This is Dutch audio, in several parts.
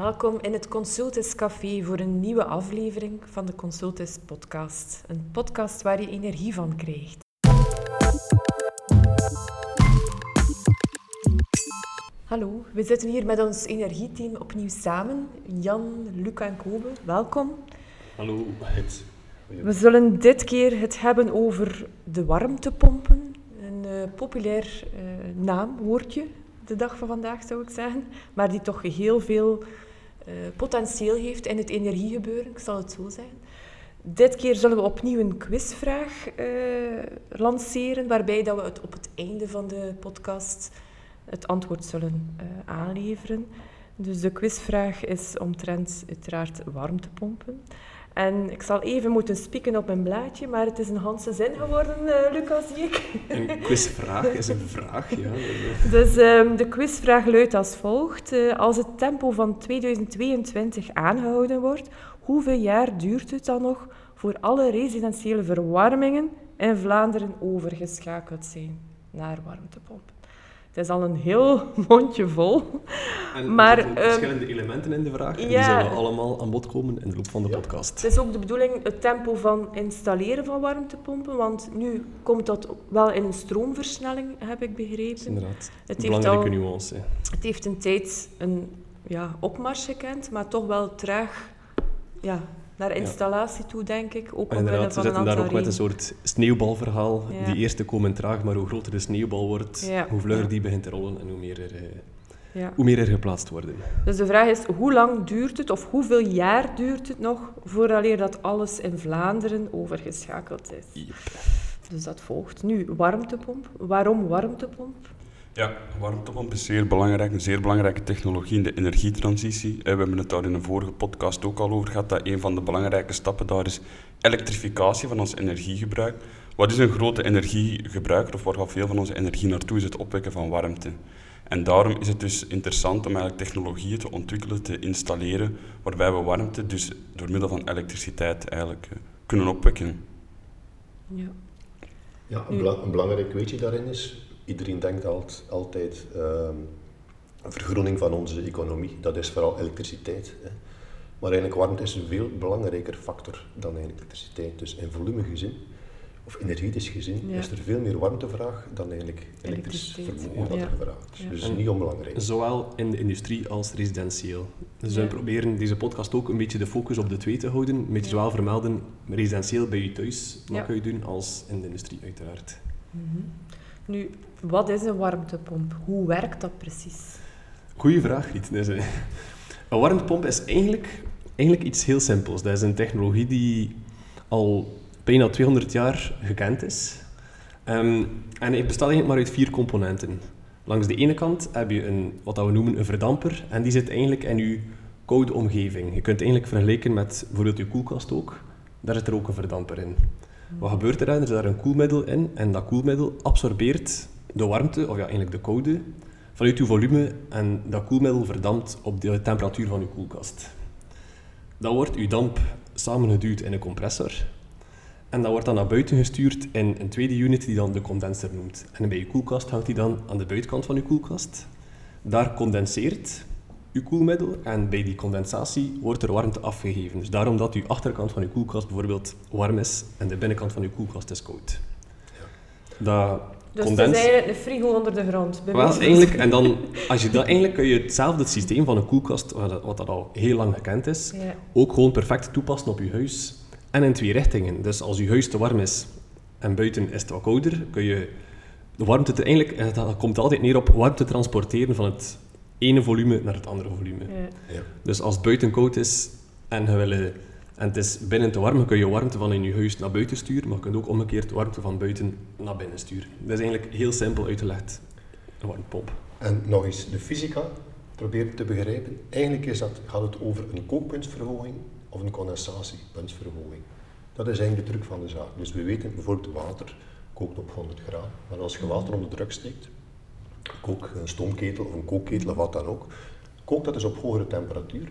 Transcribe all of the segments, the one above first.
Welkom in het Consultus Café voor een nieuwe aflevering van de Consultus Podcast. Een podcast waar je energie van krijgt. Hallo, we zitten hier met ons energieteam opnieuw samen. Jan, Luca en Kobe, welkom. Hallo, het. We zullen dit keer het hebben over de warmtepompen. Een uh, populair uh, naamwoordje de dag van vandaag zou ik zeggen, maar die toch heel veel uh, potentieel heeft in het energiegebeuren, ik zal het zo zeggen. Dit keer zullen we opnieuw een quizvraag lanceren, waarbij dat we het op het einde van de podcast het antwoord zullen aanleveren. Dus de quizvraag is omtrent uiteraard warmtepompen. En ik zal even moeten spieken op mijn blaadje, maar het is een Hanse zin geworden, uh, Lucas, zie ik. Een quizvraag is een vraag, ja. Dus um, de quizvraag luidt als volgt. Uh, als het tempo van 2022 aangehouden wordt, hoeveel jaar duurt het dan nog voor alle residentiële verwarmingen in Vlaanderen overgeschakeld zijn naar warmtepompen? Het is al een heel mondje vol. En maar, er zitten verschillende um, elementen in de vraag. En ja. die zullen allemaal aan bod komen in de loop van de ja. podcast. Het is ook de bedoeling het tempo van installeren van warmtepompen. Want nu komt dat wel in een stroomversnelling, heb ik begrepen. Inderdaad. Het een belangrijke al, nuance. Het heeft een tijd een ja, opmars gekend, maar toch wel traag ja, naar installatie toe, denk ik. Ook Inderdaad, ze daar ook met een soort sneeuwbalverhaal. Die eerste komen traag, maar hoe groter de sneeuwbal wordt, hoe vlugger die begint te rollen en hoe meer er, eh, Ja. hoe meer er geplaatst worden. Dus de vraag is, hoe lang duurt het, of hoeveel jaar duurt het nog, vooraleer dat alles in Vlaanderen overgeschakeld is? Yep. Dus dat volgt. Nu, warmtepomp. Waarom warmtepomp? Ja, warmtepomp is zeer belangrijk, een zeer belangrijke technologie in de energietransitie. We hebben het daar in een vorige podcast ook al over gehad, dat een van de belangrijke stappen daar is elektrificatie van ons energiegebruik. Wat is een grote energiegebruiker, of waar gaat veel van onze energie naartoe, is het opwekken van warmte. En daarom is het dus interessant om eigenlijk technologieën te ontwikkelen, te installeren, waarbij we warmte dus door middel van elektriciteit eigenlijk eh, kunnen opwekken. Ja. Ja, een, bela- een belangrijk weetje daarin is, iedereen denkt alt- altijd ehm vergroening van onze economie, dat is vooral elektriciteit. Hè. Maar eigenlijk warmte is een veel belangrijker factor dan eigenlijk elektriciteit. Dus in volume gezien, of energetisch gezien, Ja. is er veel meer warmtevraag dan eigenlijk elektrisch Elektriciteit, vermogen dat ja. er gevraagd is. Ja. Dus En- niet onbelangrijk. Zowel in de industrie als residentieel. Dus we proberen deze podcast ook een beetje de focus op de twee te houden. Een beetje Ja. zowel vermelden, residentieel bij je thuis, wat Ja. kun je doen, als in de industrie uiteraard. Nu, wat is een warmtepomp? Hoe werkt dat precies? Goeie vraag, Riet. Een warmtepomp is eigenlijk, eigenlijk iets heel simpels. Dat is een technologie die al bijna 200 jaar gekend is. Ehm, en het bestaat eigenlijk maar uit vier componenten. Langs de ene kant heb je een, wat we noemen een verdamper. En die zit eigenlijk in je koude omgeving. Je kunt eigenlijk vergelijken met bijvoorbeeld je koelkast ook. Daar zit er ook een verdamper in. Wat gebeurt er dan? Er zit daar een koelmiddel in. En dat koelmiddel absorbeert de warmte, of ja, eigenlijk de koude, vanuit uw volume en dat koelmiddel verdampt op de temperatuur van uw koelkast. Dan wordt uw damp samengeduwd in een compressor en dat wordt dan naar buiten gestuurd in een tweede unit die dan de condenser noemt. En bij uw koelkast hangt die dan aan de buitenkant van uw koelkast. Daar condenseert uw koelmiddel en bij die condensatie wordt er warmte afgegeven. Dus daarom dat uw achterkant van uw koelkast bijvoorbeeld warm is en de binnenkant van uw koelkast is koud. Dat Dus condens- het is eigenlijk een frigo onder de grond. wel, eigenlijk, en dan, als je dat, eigenlijk kun je hetzelfde systeem van een koelkast, wat dat, al heel lang gekend is, Ja. ook gewoon perfect toepassen op je huis. En in twee richtingen. Dus als je huis te warm is en buiten is het wat kouder, kun je de warmte te, eigenlijk, en dat komt altijd neer op warmte transporteren van het ene volume naar het andere volume. Ja. Ja. Dus als het buiten koud is en, je wil, eh, en het is binnen te warm, dan kun je warmte van in je huis naar buiten sturen, maar je kunt ook omgekeerd warmte van buiten naar binnen sturen. Dat is eigenlijk heel simpel uitgelegd, een warmtepomp. En nog eens de fysica, probeer te begrijpen. Eigenlijk is dat, gaat het over een kookpuntsverhoging of een condensatiepuntsverhoging. Dat is eigenlijk de truc van de zaak. Dus we weten bijvoorbeeld water kookt op 100 graden. Maar als je water onder druk steekt, kook een stoomketel of een kookketel of wat dan ook, kookt dat dus op hogere temperatuur,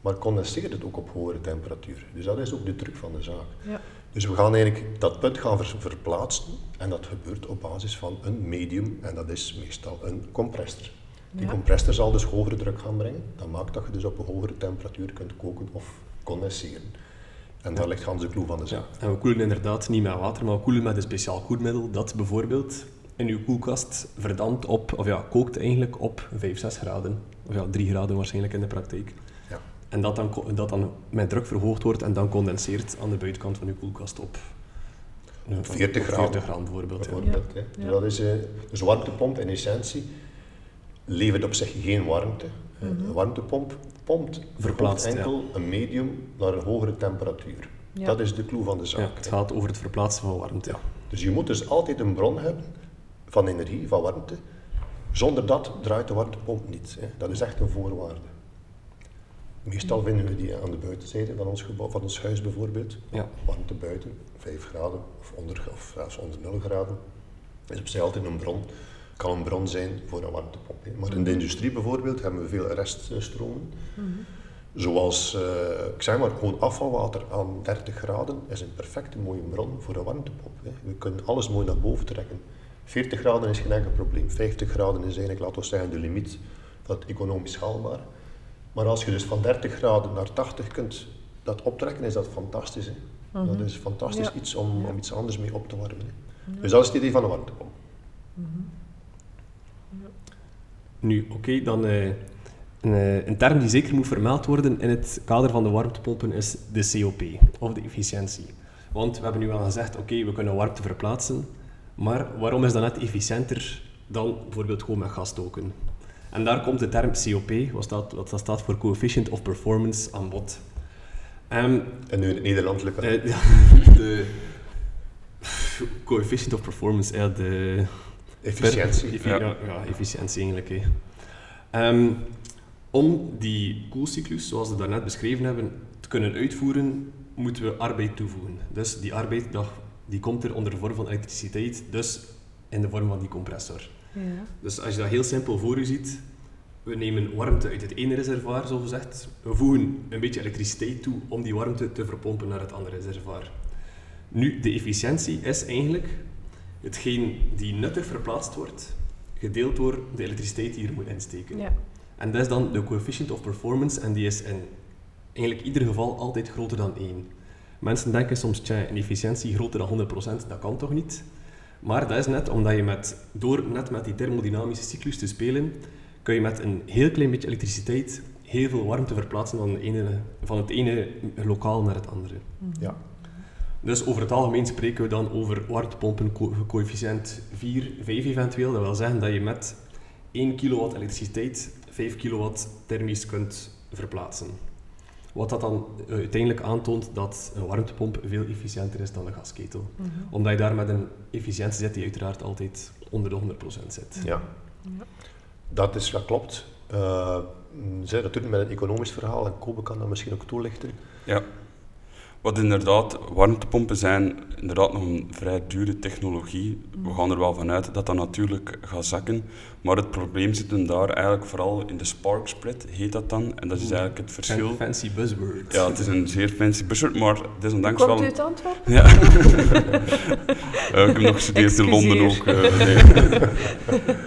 maar condenseert het ook op hogere temperatuur. Dus dat is ook de truc van de zaak. Ja. Dus we gaan eigenlijk dat punt gaan ver- verplaatsen en dat gebeurt op basis van een medium en dat is meestal een compressor. Die Ja. compressor zal dus hogere druk gaan brengen. Dat maakt dat je dus op een hogere temperatuur kunt koken of condenseren. En daar ligt Hans de kloe van de Ja, zaak. en we koelen inderdaad niet met water, maar we koelen met een speciaal koelmiddel dat bijvoorbeeld in uw koelkast verdampt op, of ja, kookt eigenlijk op 5, 6 graden. Of ja, 3 graden waarschijnlijk in de praktijk. Ja. En dat dan, dat dan met druk verhoogd wordt en dan condenseert aan de buitenkant van uw koelkast op. eh, 40 op graden. 40 graden bijvoorbeeld. ja. bijvoorbeeld. Ja. Dat is, eh, dus een warmtepomp in essentie levert op zich geen warmte. Eh, Mhm. Een warmtepomp pompt Verplaatst, enkel een medium naar een hogere temperatuur. Ja. Dat is de clue van de zaak. Ja, het gaat over het verplaatsen van warmte. Ja. Dus je moet dus altijd een bron hebben van energie, van warmte. Zonder dat draait de warmtepomp niet. Hè. Dat is echt een voorwaarde. Meestal vinden we die aan de buitenzijde van ons, gebouw, van ons huis bijvoorbeeld. Ja. Warmte buiten, 5 graden of onder, of zelfs onder 0 graden. is op zich altijd een bron. Kan een bron zijn voor een warmtepomp. hè. Maar in de industrie bijvoorbeeld hebben we veel reststromen. Zoals, eh, ik zeg maar, gewoon afvalwater aan 30 graden is een perfecte mooie bron voor een warmtepomp. Hè. We kunnen alles mooi naar boven trekken. 40 graden is geen enkel probleem. 50 graden is eigenlijk, laten we zeggen, de limiet van het economisch haalbaar. Maar als je dus van 30 graden naar 80 kunt dat optrekken, is dat fantastisch. Hè. Dat is fantastisch Ja. iets om, Ja. om iets anders mee op te warmen. Hè. Dus dat is het idee van een warmtepomp. Nu, oké, dan eh, een, eh, een term die zeker moet vermeld worden in het kader van de warmtepompen is de COP, of de efficiëntie. Want we hebben nu al gezegd, oké, we kunnen warmte verplaatsen, maar waarom is dat net efficiënter dan bijvoorbeeld gewoon met gas stoken? En daar komt de term COP, wat, staat, wat staat voor Coefficient of Performance, aan bod. Ehm, En nu in het Nederlands lukt eh, ja, de coefficient of performance, ja, de Efficiëntie. Per- effi- Ja. ja. Ja, efficiëntie eigenlijk. Hè. Ehm, om die koelcyclus, zoals we daarnet beschreven hebben, te kunnen uitvoeren, moeten we arbeid toevoegen. Dus die arbeid dat, die komt er onder de vorm van elektriciteit, dus in de vorm van die compressor. Ja. Dus als je dat heel simpel voor je ziet, we nemen warmte uit het ene reservoir, zo gezegd. We voegen een beetje elektriciteit toe om die warmte te verpompen naar het andere reservoir. Nu, de efficiëntie is eigenlijk hetgeen die nuttig verplaatst wordt, gedeeld door de elektriciteit die je er moet insteken. Ja. En dat is dan de coefficient of performance en die is in eigenlijk ieder geval altijd groter dan 1. Mensen denken soms, tja, een efficiëntie groter dan 100%, dat kan toch niet? Maar dat is net omdat je met, door net met die thermodynamische cyclus te spelen, kun je met een heel klein beetje elektriciteit heel veel warmte verplaatsen van, de ene, van het ene lokaal naar het andere. Ja. Dus over het algemeen spreken we dan over warmtepompen co- coëfficiënt 4, 5 eventueel. Dat wil zeggen dat je met 1 kilowatt elektriciteit 5 kilowatt thermisch kunt verplaatsen. Wat dat dan eh, uiteindelijk aantoont dat een warmtepomp veel efficiënter is dan een gasketel. Mhm. Omdat je daar met een efficiëntie zit die uiteraard altijd onder de 100% zit. Ja. Ja. Dat is, dat klopt. Uh, zij dat doen met een economisch verhaal en Kobe kan dat misschien ook toelichten. Ja. Wat inderdaad, warmtepompen zijn inderdaad nog een vrij dure technologie. We gaan er wel vanuit dat dat natuurlijk gaat zakken. Maar het probleem zit hem daar eigenlijk vooral in de spark spread, heet dat dan. En dat is eigenlijk het verschil. Fancy buzzword. Ja, het is een zeer fancy buzzword, maar desondanks Komt wel... u uit Antwerpen? Ja. Eh, ik heb nog gestudeerd in Londen ook. Eh, nee.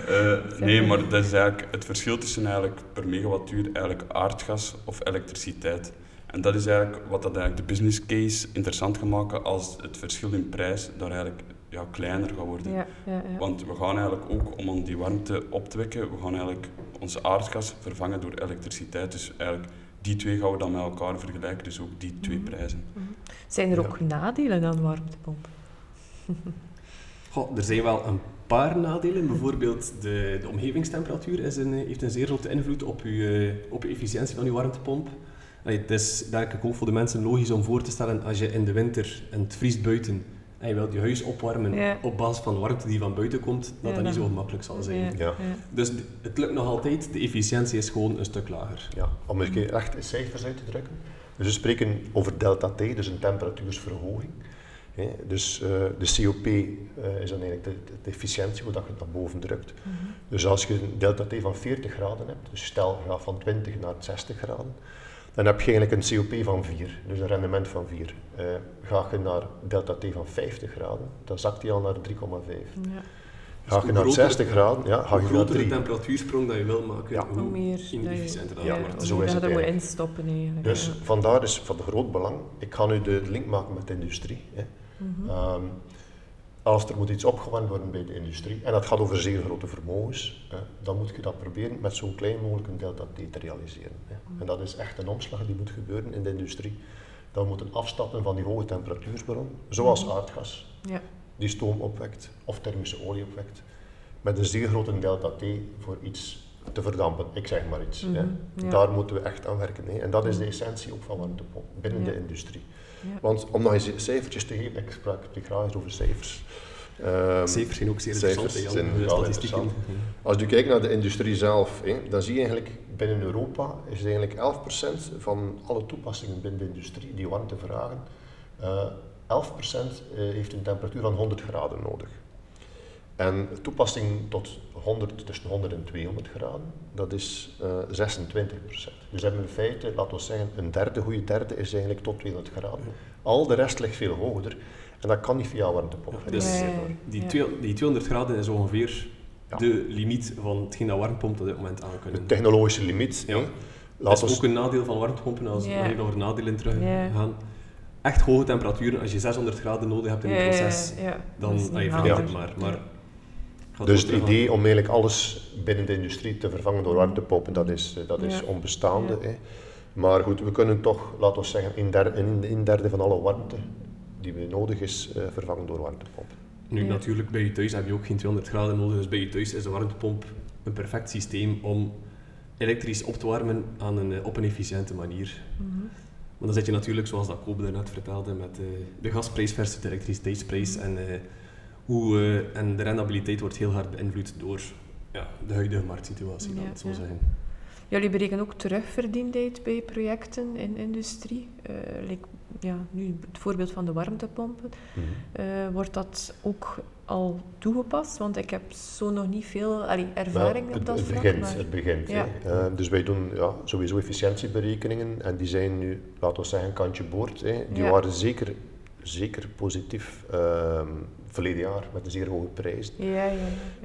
Eh, nee, maar dat is eigenlijk het verschil tussen eigenlijk per megawattuur eigenlijk aardgas of elektriciteit. En dat is eigenlijk wat dat eigenlijk de business case interessant gaat maken als het verschil in prijs daar eigenlijk ja, kleiner gaat worden. Ja, ja, ja. Want we gaan eigenlijk ook, om die warmte op te wekken, we gaan eigenlijk onze aardgas vervangen door elektriciteit. Dus eigenlijk die twee gaan we dan met elkaar vergelijken, dus ook die twee Mhm. prijzen. Zijn er Ja. ook nadelen aan warmtepompen? Goh, er zijn wel een paar nadelen. Bijvoorbeeld de, de omgevingstemperatuur is een, heeft een zeer grote invloed op uw, eh, op efficiëntie van uw warmtepomp. Allee, Het is denk ik ook voor de mensen logisch om voor te stellen als je in de winter en het vriest buiten en je wilt je huis opwarmen Ja. op basis van warmte die van buiten komt, dat Ja, dat niet zo gemakkelijk zal zijn. Ja. Dus het lukt nog altijd, de efficiëntie is gewoon een stuk lager. Ja, om eens een keer echt in cijfers uit te drukken. Dus we spreken over delta T, dus een temperatuursverhoging. Hè, Dus eh, de COP eh, is dan eigenlijk de, de, de efficiëntie, hoe dat je het naar boven drukt. Mhm. Dus als je een delta T van 40 graden hebt, dus stel je gaat van 20 naar 60 graden, dan heb je eigenlijk een COP van 4, dus een rendement van 4. ga je naar delta T van 50 graden, dan zakt die al naar 3,5. Ja. Ga je naar groter- 60 graden, ja, ga je naar groter de 3. temperatuursprong dat je wil maken, Ja. Hoe meer inefficiënter dat ja, wordt. Zo is dat het je moet eigenlijk. instoppen eigenlijk. Dus ja. vandaar is van groot belang. Ik ga nu de link maken met de industrie. Hè. Mhm. Ehm, als er moet iets opgewarmd worden bij de industrie, en dat gaat over zeer grote vermogens, hè, dan moet je dat proberen met zo klein mogelijk een delta T te realiseren. Hè. En dat is echt een omslag die moet gebeuren in de industrie. Dat we moeten afstappen van die hoge temperatuursbron, zoals aardgas, Ja. die stoom opwekt of thermische olie opwekt, met een zeer grote delta T voor iets te verdampen. Ik zeg maar iets. hè. Mhm, ja. Daar moeten we echt aan werken. Hè. En dat is de essentie ook van warmtepomp binnen de industrie. Ja. Want om nog eens cijfertjes te geven, ik sprak graag eens over cijfers. Ehm, Cijfers zijn ook zeer cijfers interessant, zijn. Als je kijkt naar de industrie zelf, hè, dan zie je eigenlijk binnen Europa is eigenlijk 11% van alle toepassingen binnen de industrie die warmte vragen, eh 11% eh, heeft een temperatuur van 100 graden nodig. En toepassing tot 100, tussen 100 en 200 graden, dat is eh 26%. Dus we hebben in feite, laten we zeggen, een derde, goede derde is eigenlijk tot 200 graden. Al de rest ligt veel hoger. En dat kan niet via warmtepomp. Ja, dus Ja, Die, ja. twee- die 200 graden is ongeveer Ja. de limiet van hetgeen dat warmtepompen op dit moment aan kunnen. De technologische limiet. Ja. Dat is we ook een nadeel van warmtepompen, als we Ja. nog even over nadelen terug Ja. gaan. Echt hoge temperaturen, als je 600 graden nodig hebt in Ja, ja, proces, ja, ja. dan ah, je vergeet het maar. maar Dus het idee om eigenlijk alles binnen de industrie te vervangen door warmtepompen, dat is, eh, dat is Ja. onbestaande. Ja. Hè. Maar goed, we kunnen toch, laten we zeggen, een derde, een, een derde van alle warmte die we nodig is, eh, vervangen door warmtepompen. Nu, Ja. natuurlijk, bij je thuis heb je ook geen 200 graden nodig, dus bij je thuis is de warmtepomp een perfect systeem om elektrisch op te warmen aan een, eh, op een efficiënte manier. Mhm. Maar dan zit je natuurlijk, zoals dat Kobe daarnet vertelde, met eh, de gasprijs versus de elektriciteitsprijs. En, eh, hoe, eh, en de rendabiliteit wordt heel hard beïnvloed door ja, de huidige marktsituatie, laat Ja, ik het zo ja. zeggen. Jullie berekenen ook terugverdiendheid bij projecten in industrie. Eh, like, ja, nu het voorbeeld van de warmtepompen. Eh, wordt dat ook al toegepast? Want ik heb zo nog niet veel allee, ervaring Maar op dat het, vlak. begint, maar- het begint. Ja. Eh, dus wij doen ja, sowieso efficiëntieberekeningen en die zijn nu, laten we zeggen, kantje boord. Hè. Die Ja. waren zeker, zeker positief ehm verleden jaar met een zeer hoge prijs. Ja, ja, ja.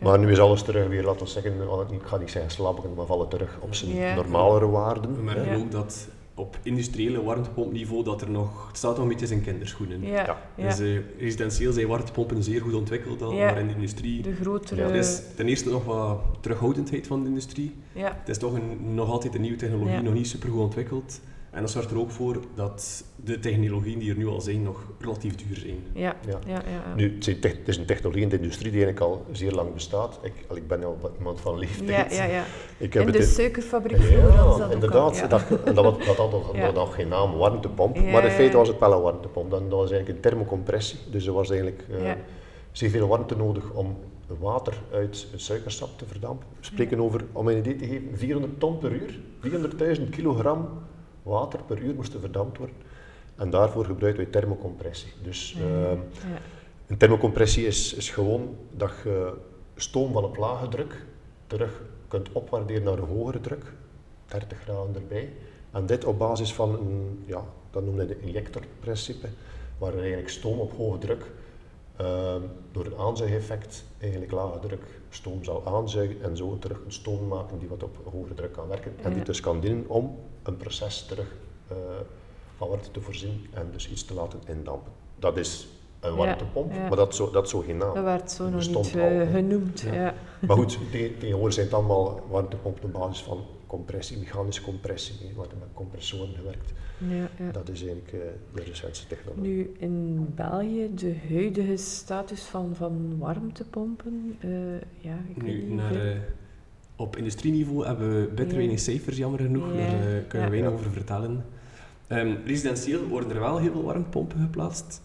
Maar nu is alles terug weer, laten we zeggen, ik ga niet zeggen slabberen, maar vallen terug op zijn Ja. normalere waarden. We merken Ja. ook dat op industriële warmtepompniveau dat er nog, het staat nog een beetje in kinderschoenen. Ja. Dus eh, residentieel zijn warmtepompen zeer goed ontwikkeld al, Ja. maar in de industrie... de grotere... Ja. Er is ten eerste nog wat terughoudendheid van de industrie. ja. Het is toch een, nog altijd een nieuwe technologie, Ja. nog niet super goed ontwikkeld. En dat zorgt er ook voor dat de technologieën die er nu al zijn, nog relatief duur zijn. Ja, Ja. ja, ja. ja. Nu, het, zijn tech- het is een technologie in de industrie die eigenlijk al zeer lang bestaat. Ik, ik ben al iemand van ja, leeftijd. ja, ja. Ik heb In de het suikerfabriek vroeger dat Ja, ook inderdaad. al. Ja. Dat, en dat, had- dat had nog, Ja. geen naam warmtepomp, Ja, maar in ja, feite ja. was het wel een warmtepomp. Dan, dat was eigenlijk een thermocompressie, dus er was eigenlijk eh, Ja. zeer veel warmte nodig om water uit het suikersap te verdampen. We spreken over, om een idee te geven, 400 ton per uur, 400.000 kilogram water per uur moest er verdampt worden. En daarvoor gebruikten wij thermocompressie. Dus Ja. ehm, Ja. een thermocompressie is, is gewoon dat je stoom van op lage druk terug kunt opwaarderen naar een hogere druk, 30 graden erbij. En dit op basis van een, ja, dat noemen we de injectorprincipe, waar eigenlijk stoom op hoge druk ehm, door een aanzuigeffect eigenlijk lage druk stoom zal aanzuigen en zo terug een stoom maken die wat op hogere druk kan werken en die dus kan dienen om een proces terug eh, van warmte te voorzien en dus iets te laten indampen. Dat is een warmtepomp, ja. maar dat is zo, dat zo geen naam. Dat werd zo nog niet al, eh, genoemd. Ja. Ja. Maar goed, te- tegenwoordig zijn het allemaal warmtepompen op basis van compressie, mechanische compressie. Hè. We hebben met compressoren gewerkt. Ja, ja. Dat is eigenlijk eh, de recentste technologie. Nu in België, de huidige status van, van warmtepompen. eh, ja, ik weet Nu, niet naar, eh, op industrieniveau hebben we bitter weinig cijfers, jammer genoeg. Daar eh, kunnen nog Ja. over vertellen. Ehm, residentieel worden er wel heel veel warmtepompen geplaatst.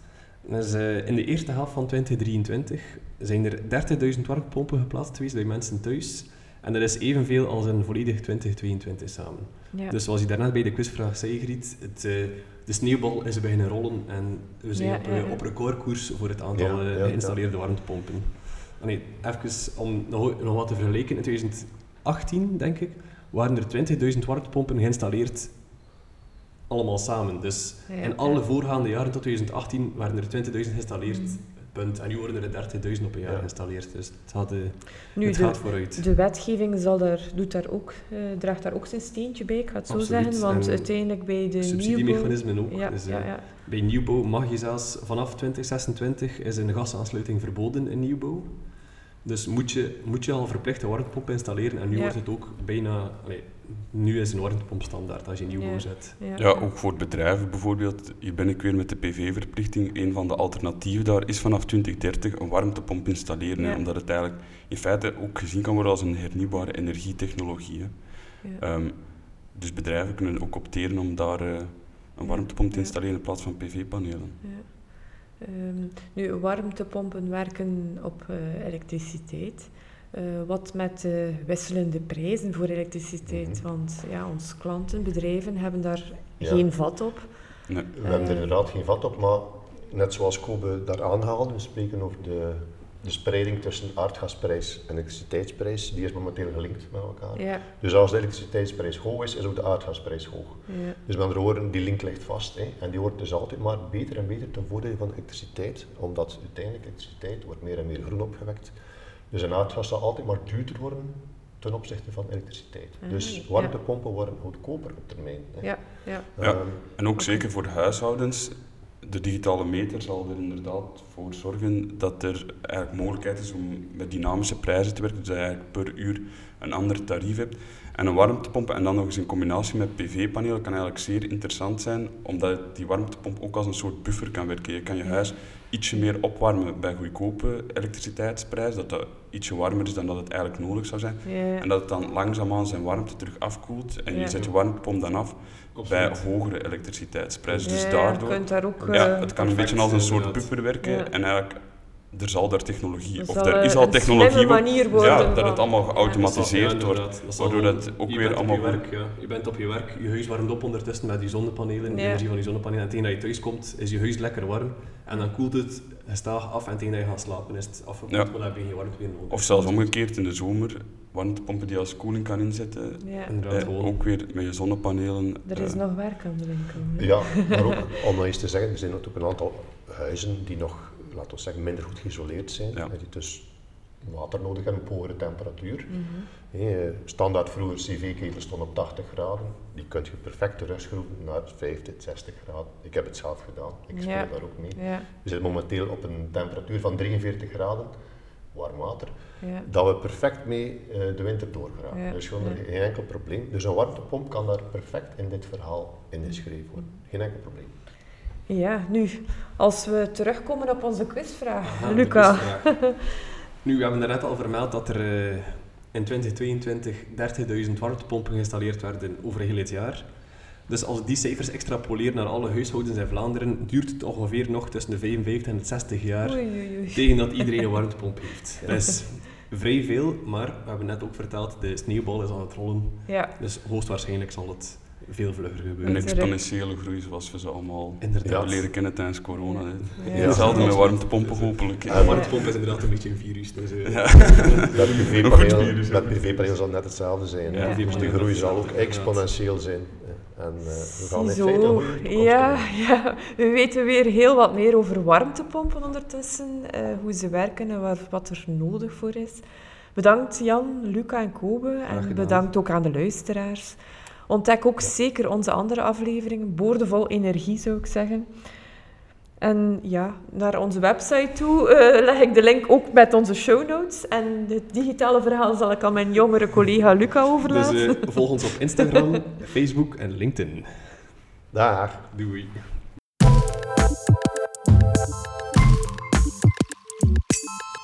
Dus, eh, in de eerste helft van 2023 zijn er 30.000 warmtepompen geplaatst geweest bij mensen thuis. En dat is evenveel als in volledig 2022 samen. ja. Dus zoals je daarnet bij de quizvraag zei, Griet, het, eh, de sneeuwbal is beginnen rollen en we zijn Ja, op, ja, ja. op recordkoers voor het aantal Ja, ja, ja. geïnstalleerde warmtepompen. Nee, even om nog, nog wat te vergelijken. In 2018, denk ik, waren er 20.000 warmtepompen geïnstalleerd. Allemaal samen. Dus Ja, in ja. alle voorgaande jaren tot 2018 waren er 20.000 geïnstalleerd. Mhm. Punt. En nu worden er 30.000 op een jaar Ja. geïnstalleerd. Dus het gaat, eh, Nu, het de, gaat vooruit. de wetgeving zal daar, doet daar ook, eh, draagt daar ook zijn steentje bij, ik ga het zo Absoluut. zeggen. Want En uiteindelijk bij de nieuwbouw... Subsidiemechanismen ook. Ja, Dus, eh, ja, ja. Bij nieuwbouw mag je zelfs vanaf 2026 is een gasaansluiting verboden in nieuwbouw. Dus moet je, moet je al verplicht een warmtepomp installeren. En nu Ja. wordt het ook bijna... allee, nu is een warmtepomp standaard als je nieuwbouw Ja. zet. Ja, Ja, ook voor bedrijven bijvoorbeeld. Hier ben ik weer met de PV-verplichting. Een van de alternatieven daar is vanaf 2030 een warmtepomp installeren. hè. Omdat het eigenlijk in feite ook gezien kan worden als een hernieuwbare energietechnologie. Ehm, dus bedrijven kunnen ook opteren om daar eh, een warmtepomp te installeren in plaats van PV-panelen. Ja. Ehm, nu, warmtepompen werken op eh, elektriciteit. Eh, wat met de wisselende prijzen voor elektriciteit? Mhm. Want ja, onze klanten, bedrijven hebben daar Ja. geen vat op. Nee. We hebben er inderdaad geen vat op, maar net zoals Kobe daar aanhaalde, we spreken over de, de spreiding tussen aardgasprijs en elektriciteitsprijs, die is momenteel gelinkt met elkaar. Ja, Dus als de elektriciteitsprijs hoog is, is ook de aardgasprijs hoog. ja, Dus met andere woorden, die link ligt vast. Hè. En die wordt dus altijd maar beter en beter ten voordele van elektriciteit, omdat uiteindelijk elektriciteit wordt meer en meer groen opgewekt. Dus een aardgas zal altijd maar duurder worden ten opzichte van elektriciteit. Ah, dus ja. warmtepompen worden goedkoper op termijn. Hè. ja, ja. Ja. Ehm, En ook zeker voor huishoudens. De digitale meter zal er inderdaad voor zorgen dat er eigenlijk mogelijkheid is om met dynamische prijzen te werken. Dus dat je eigenlijk per uur een ander tarief hebt. En een warmtepomp en dan nog eens in combinatie met PV-panelen kan eigenlijk zeer interessant zijn, omdat die warmtepomp ook als een soort buffer kan werken. Je kan je huis ietsje meer opwarmen bij goedkope elektriciteitsprijs, dat dat ietsje warmer is dan dat het eigenlijk nodig zou zijn. ja. En dat het dan langzaamaan zijn warmte terug afkoelt en Ja. je zet je warmtepomp dan af bij hogere elektriciteitsprijzen. Dus Ja, daardoor, Je kunt daar ook... ja, eh, het kan een beetje als een soort buffer werken Ja. en eigenlijk, er zal daar technologie, het of er is al technologie, manier worden ja, dat het allemaal geautomatiseerd Ja, wordt. waardoor dat ook je weer bent op allemaal je werk, ja. Je bent op je werk, je huis warmt op ondertussen met die zonnepanelen, de energie van die zonnepanelen. En tegen dat je thuis komt, is je huis lekker warm. En dan koelt het gestaag af en tegen dat je gaat slapen is het afgekoeld, maar dan heb je geen warmte meer nodig. Of zelfs omgekeerd in de zomer, warmtepompen die je als koeling kan inzetten. Eh, ook weer met je zonnepanelen. Er is eh, nog werk aan de winkel. Ja, maar ook om nog eens te zeggen, er zijn ook een aantal huizen die nog, laten we zeggen, minder goed geïsoleerd zijn. Ja. Die dus water nodig hebben op hogere temperatuur. Mhm. Standaard vroeger cv-ketel stond op 80 graden. Die kun je perfect terugschroeven naar 50, 60 graden. Ik heb het zelf gedaan. Ik speel Ja. daar ook mee. Ja, We zitten momenteel op een temperatuur van 43 graden, warm water, ja. dat we perfect mee eh, de winter doorgaan. Ja, Dus gewoon ja. geen enkel probleem. Dus een warmtepomp kan daar perfect in dit verhaal ingeschreven worden. Geen enkel probleem. Ja, nu, als we terugkomen op onze quizvraag. Aha, Luca. quizvraag. nu, we hebben net al vermeld dat er eh, in 2022 30.000 warmtepompen geïnstalleerd werden over heel het jaar. Dus als die cijfers extrapoleren naar alle huishoudens in Vlaanderen, duurt het ongeveer nog tussen de 55 en de 60 jaar Oei, oei, oei. tegen dat iedereen een warmtepomp heeft. Dat is vrij veel, maar we hebben net ook verteld, de sneeuwbal is aan het rollen. Ja, Dus hoogstwaarschijnlijk zal het veel vlugger Een gebeuren. Exponentiële groei zoals we ze allemaal Inderdaad. hebben leren kennen tijdens corona. hè. Ja. Hetzelfde met warmtepompen hopelijk. Ja. Een warmtepomp is inderdaad een beetje een virus. Dus, eh, Ja. Met. PV-panelen zal net hetzelfde zijn. Dus de groei zal ook exponentieel zijn. En eh, we gaan in toekomst Ja, ja, we weten weer heel wat meer over warmtepompen ondertussen, eh, hoe ze werken en waar, wat er nodig voor is. Bedankt Jan, Luca en Kobe en bedankt ook aan de luisteraars. Ontdek ook zeker onze andere afleveringen, boordevol energie zou ik zeggen. En ja, naar onze website toe eh, leg ik de link ook met onze show notes. En het digitale verhaal zal ik aan mijn jongere collega Luca Dus overlaten. eh, volg ons op Instagram, Facebook en LinkedIn. Dag. Doei.